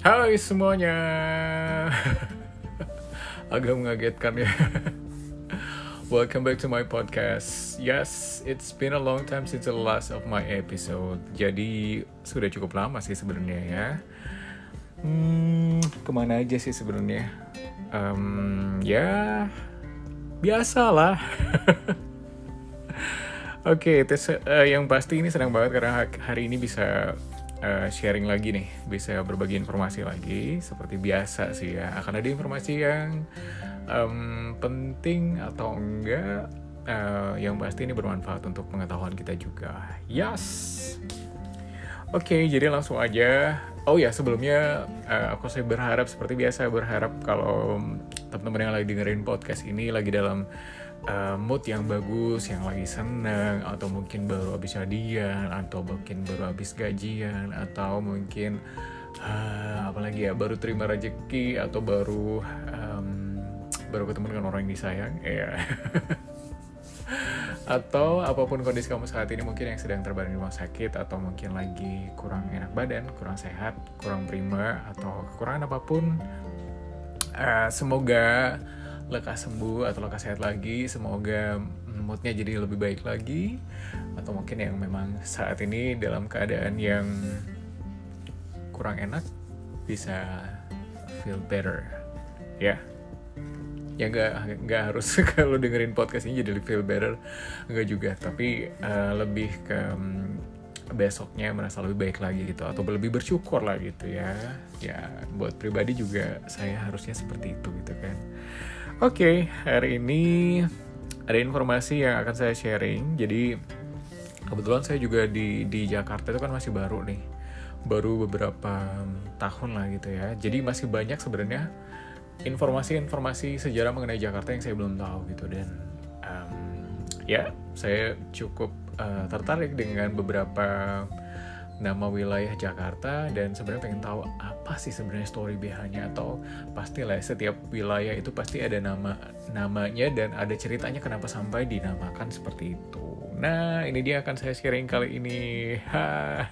Hai semuanya. Agak mengagetkan ya. Welcome back to my podcast. Yes, it's been a long time since the last of my episode. Jadi sudah cukup lama sih sebenarnya ya. Hmm, ke mana aja sih sebenarnya? Um, ya, biasalah. Oke, okay, uh, yang pasti ini senang banget karena hari ini bisa uh, sharing lagi nih, bisa berbagi informasi lagi seperti biasa sih ya. Akan ada informasi yang um, penting atau enggak, uh, yang pasti ini bermanfaat untuk pengetahuan kita juga. Yes. Oke, okay, jadi langsung aja oh ya sebelumnya uh, aku saya berharap seperti biasa berharap kalau teman-teman yang lagi dengerin podcast ini lagi dalam uh, mood yang bagus, yang lagi seneng, atau mungkin baru habis hadiah, atau mungkin baru habis gajian, atau mungkin uh, apalagi ya baru terima rezeki, atau baru um, baru ketemu dengan orang yang disayang, ya. Yeah. atau apa pun kondisi kamu saat ini mungkin yang sedang terbaring di rumah sakit atau mungkin lagi kurang enak badan, kurang sehat, kurang prima atau kekurangan apa pun uh, semoga lekas sembuh atau lekas sehat lagi, semoga moodnya jadi lebih baik lagi atau mungkin yang memang saat ini dalam keadaan yang kurang enak bisa feel better. Ya. Yeah ya nggak nggak harus kalau dengerin podcast ini jadi feel better. Nggak juga tapi uh, lebih ke um, besoknya merasa lebih baik lagi gitu atau lebih bersyukur lah gitu ya. Ya buat pribadi juga saya harusnya seperti itu gitu kan oke okay, hari ini ada informasi yang akan saya sharing. Jadi kebetulan saya juga di di Jakarta itu kan masih baru nih. Baru beberapa tahun lah gitu ya. Jadi masih banyak sebenarnya informasi-informasi sejarah mengenai Jakarta yang saya belum tahu gitu. Dan um, ya saya cukup uh, tertarik dengan beberapa nama wilayah Jakarta dan sebenarnya pengen tahu apa sih sebenarnya story behind-nya atau pastilah setiap wilayah itu pasti ada nama namanya dan ada ceritanya kenapa sampai dinamakan seperti itu. Nah, ini dia akan saya sharing kali ini.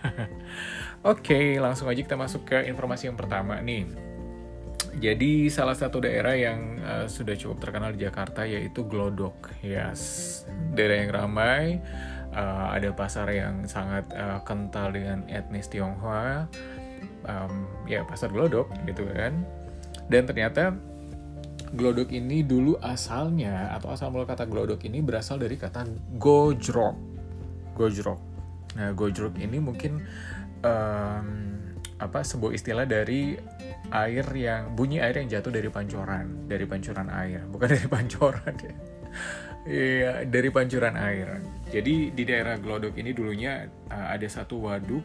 Oke, langsung aja kita masuk ke informasi yang pertama nih. Jadi salah satu daerah yang uh, sudah cukup terkenal di Jakarta yaitu Glodok, yes, daerah yang ramai, uh, ada pasar yang sangat uh, kental dengan etnis Tionghoa, um, ya pasar Glodok gitu kan. Dan ternyata Glodok ini dulu asalnya atau asal mula kata Glodok ini berasal dari kata gojrok, gojrok. Nah gojrok ini mungkin um, apa sebuah istilah dari air yang bunyi air yang jatuh dari pancoran, dari pancuran air, bukan dari pancoran ya. Iya, dari pancuran air. Jadi di daerah Glodok ini dulunya uh, ada satu waduk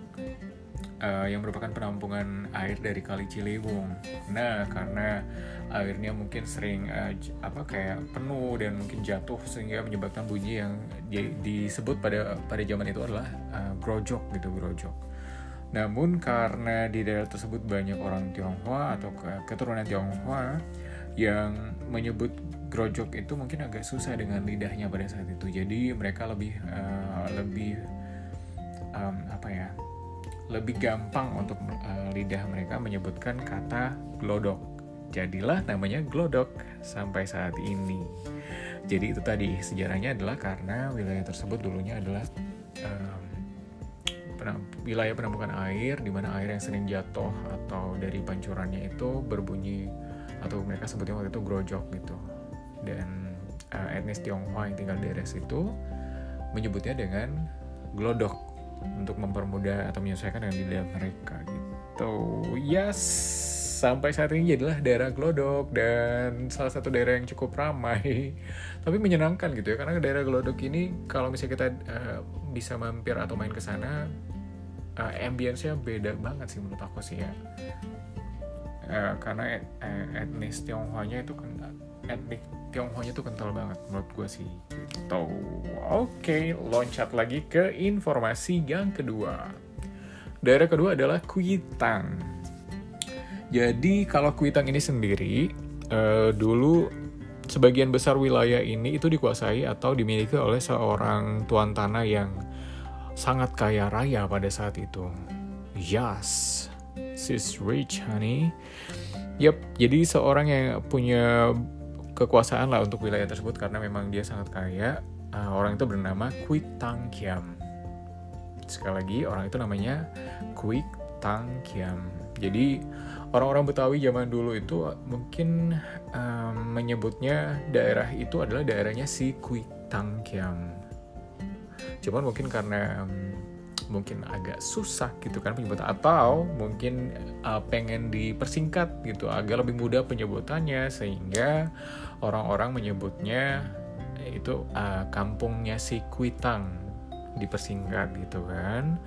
uh, yang merupakan penampungan air dari Kali Ciliwung. Nah, karena airnya mungkin sering uh, apa kayak penuh dan mungkin jatuh sehingga menyebabkan bunyi yang di, disebut pada pada zaman itu adalah uh, grojok gitu, grojok. Namun karena di daerah tersebut banyak orang Tionghoa atau keturunan Tionghoa yang menyebut grojok itu mungkin agak susah dengan lidahnya pada saat itu. Jadi mereka lebih uh, lebih um, apa ya? Lebih gampang untuk uh, lidah mereka menyebutkan kata glodok. Jadilah namanya glodok sampai saat ini. Jadi itu tadi sejarahnya adalah karena wilayah tersebut dulunya adalah um, wilayah penampungan air di mana air yang sering jatuh atau dari pancurannya itu berbunyi atau mereka sebutnya waktu itu grojok gitu dan uh, etnis Tionghoa yang tinggal di daerah situ menyebutnya dengan glodok untuk mempermudah atau menyesuaikan dengan lidah mereka gitu. Yes sampai saat ini jadilah daerah Glodok dan salah satu daerah yang cukup ramai tapi menyenangkan gitu ya karena daerah Glodok ini kalau misalnya kita uh, bisa mampir atau main ke sana uh, ambience-nya beda banget sih menurut aku sih ya. Uh, karena et, etnis Tionghoa-nya itu kan etnik Tionghoa-nya itu kental banget menurut gue sih gitu oke loncat lagi ke informasi yang kedua daerah kedua adalah Kuitang jadi kalau Kuitang ini sendiri uh, dulu sebagian besar wilayah ini itu dikuasai atau dimiliki oleh seorang tuan tanah yang sangat kaya raya pada saat itu. Yas. she's rich honey Yap, jadi seorang yang punya kekuasaan lah untuk wilayah tersebut karena memang dia sangat kaya. Uh, orang itu bernama Quick Tang Kiam. Sekali lagi, orang itu namanya Quick Tang Kiam. Jadi orang-orang Betawi zaman dulu itu mungkin um, menyebutnya daerah itu adalah daerahnya si Quick Tang Kiam. Cuman mungkin karena um, mungkin agak susah gitu kan penyebutan atau mungkin uh, pengen dipersingkat gitu agak lebih mudah penyebutannya sehingga orang-orang menyebutnya itu uh, kampungnya si Kuitang dipersingkat gitu kan.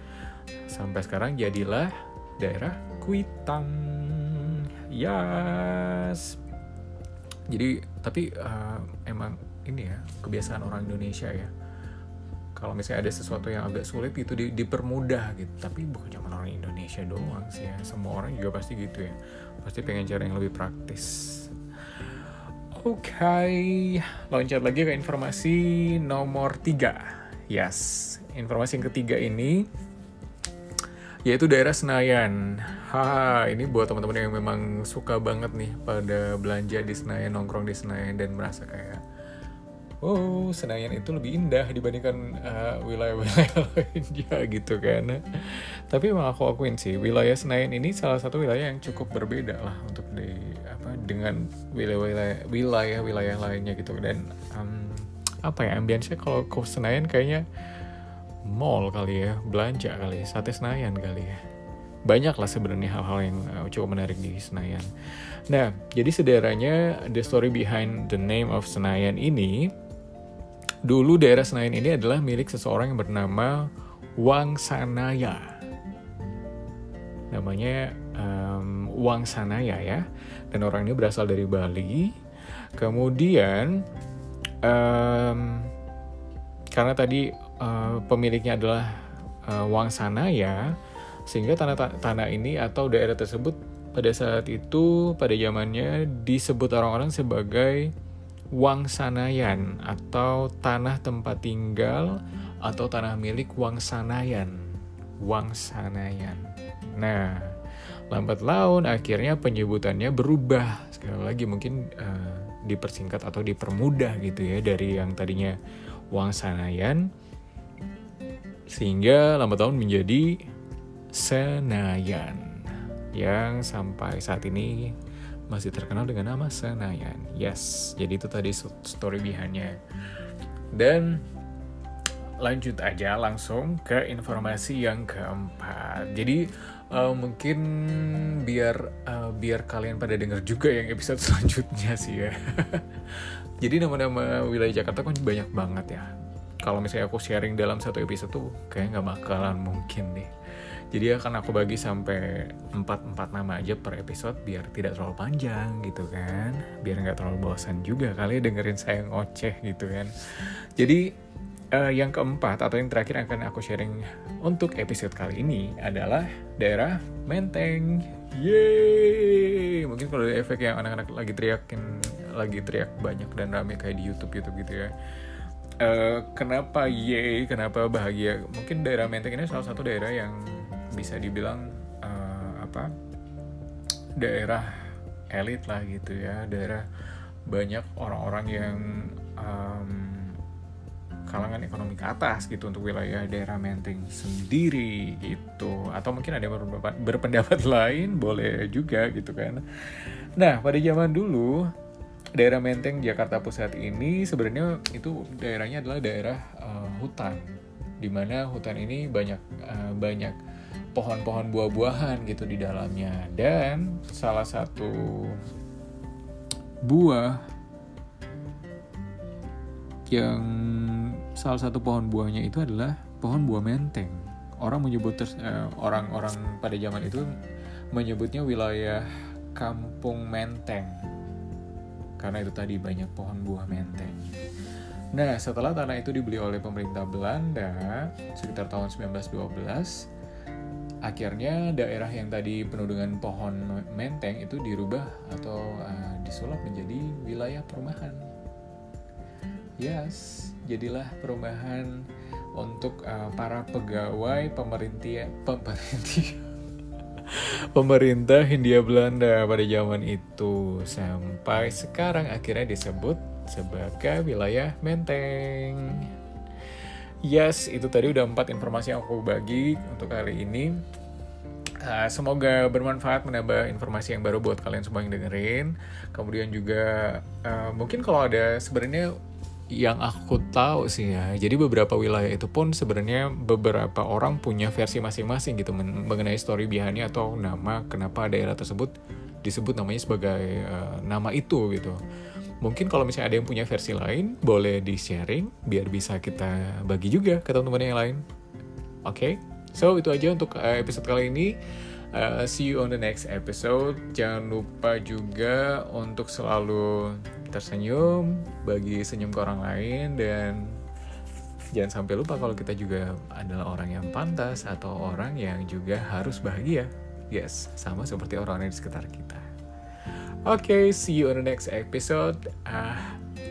Sampai sekarang jadilah daerah Kuitang. Yes. Jadi tapi uh, emang ini ya kebiasaan orang Indonesia ya kalau misalnya ada sesuatu yang agak sulit gitu di, dipermudah gitu. Tapi bukan cuma orang Indonesia doang sih ya. Semua orang juga pasti gitu ya. Pasti pengen cara yang lebih praktis. Oke. Okay. loncat lagi ke informasi nomor tiga. Yes. Informasi yang ketiga ini yaitu daerah Senayan. Haha, ini buat teman-teman yang memang suka banget nih pada belanja di Senayan, nongkrong di Senayan dan merasa kayak oh Senayan itu lebih indah dibandingkan uh, wilayah-wilayah lainnya gitu kan. Tapi emang aku akuin sih wilayah Senayan ini salah satu wilayah yang cukup berbeda lah untuk di apa dengan wilayah-wilayah wilayah-wilayah lainnya gitu dan um, apa ya ambience kalau ke Senayan kayaknya mall kali ya belanja kali ya sate Senayan kali ya banyak lah sebenarnya hal-hal yang uh, cukup menarik di Senayan. Nah, jadi sederhananya the story behind the name of Senayan ini Dulu daerah Senayan ini adalah milik seseorang yang bernama Wang Sanaya. Namanya um, Wang Sanaya ya. Dan orang ini berasal dari Bali. Kemudian um, karena tadi uh, pemiliknya adalah uh, Wang Sanaya, sehingga tanah tanah ini atau daerah tersebut pada saat itu pada zamannya disebut orang-orang sebagai Wangsanayan atau tanah tempat tinggal atau tanah milik Wangsanayan. Wangsanayan. Nah, lambat laun akhirnya penyebutannya berubah. Sekali lagi mungkin uh, dipersingkat atau dipermudah gitu ya dari yang tadinya Wangsanayan sehingga lambat laun menjadi Senayan yang sampai saat ini masih terkenal dengan nama Senayan. Yes, jadi itu tadi story behindnya. Dan lanjut aja langsung ke informasi yang keempat. Jadi uh, mungkin biar uh, biar kalian pada denger juga yang episode selanjutnya sih ya. Jadi nama-nama wilayah Jakarta kan banyak banget ya. Kalau misalnya aku sharing dalam satu episode tuh kayak nggak bakalan mungkin deh. Jadi akan aku bagi sampai 4-4 nama aja per episode biar tidak terlalu panjang gitu kan. Biar nggak terlalu bosan juga kali dengerin saya ngoceh gitu kan. Jadi uh, yang keempat atau yang terakhir yang akan aku sharing untuk episode kali ini adalah daerah Menteng. Yeay! Mungkin kalau ada efek yang anak-anak lagi teriakin lagi teriak banyak dan rame kayak di YouTube YouTube gitu ya Uh, kenapa ye, kenapa bahagia? Mungkin daerah Menteng ini salah satu daerah yang bisa dibilang uh, apa daerah elit lah gitu ya. Daerah banyak orang-orang yang um, kalangan ekonomi ke atas gitu untuk wilayah daerah Menteng sendiri gitu. Atau mungkin ada berpendapat, berpendapat lain boleh juga gitu kan. Nah pada zaman dulu daerah Menteng Jakarta Pusat ini sebenarnya itu daerahnya adalah daerah uh, hutan. Di mana hutan ini banyak uh, banyak pohon-pohon buah-buahan gitu di dalamnya. Dan salah satu buah yang salah satu pohon buahnya itu adalah pohon buah menteng. Orang menyebut eh, orang-orang pada zaman itu menyebutnya wilayah Kampung Menteng karena itu tadi banyak pohon buah menteng. Nah, setelah tanah itu dibeli oleh pemerintah Belanda sekitar tahun 1912, akhirnya daerah yang tadi penuh dengan pohon menteng itu dirubah atau uh, disulap menjadi wilayah perumahan. Yes, jadilah perumahan untuk uh, para pegawai pemerintah pemerintah pemerintah Hindia Belanda pada zaman itu sampai sekarang akhirnya disebut sebagai wilayah Menteng. Yes, itu tadi udah empat informasi yang aku bagi untuk kali ini. Uh, semoga bermanfaat menambah informasi yang baru buat kalian semua yang dengerin. Kemudian juga uh, mungkin kalau ada sebenarnya yang aku tahu sih ya, jadi beberapa wilayah itu pun sebenarnya beberapa orang punya versi masing-masing gitu mengenai story behind atau nama kenapa daerah tersebut disebut namanya sebagai uh, nama itu gitu. Mungkin kalau misalnya ada yang punya versi lain, boleh di-sharing biar bisa kita bagi juga ke teman-teman yang lain. Oke, okay? so itu aja untuk uh, episode kali ini. Uh, see you on the next episode. Jangan lupa juga untuk selalu tersenyum, bagi senyum ke orang lain, dan jangan sampai lupa kalau kita juga adalah orang yang pantas atau orang yang juga harus bahagia. Yes, sama seperti orang-orang di sekitar kita. Oke, okay, see you on the next episode. Uh,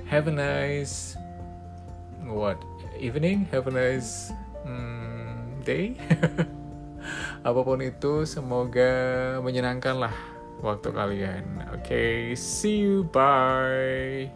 have a nice what evening? Have a nice um, day. apa pun itu semoga menyenangkan lah waktu kalian. Oke, okay, see you, bye.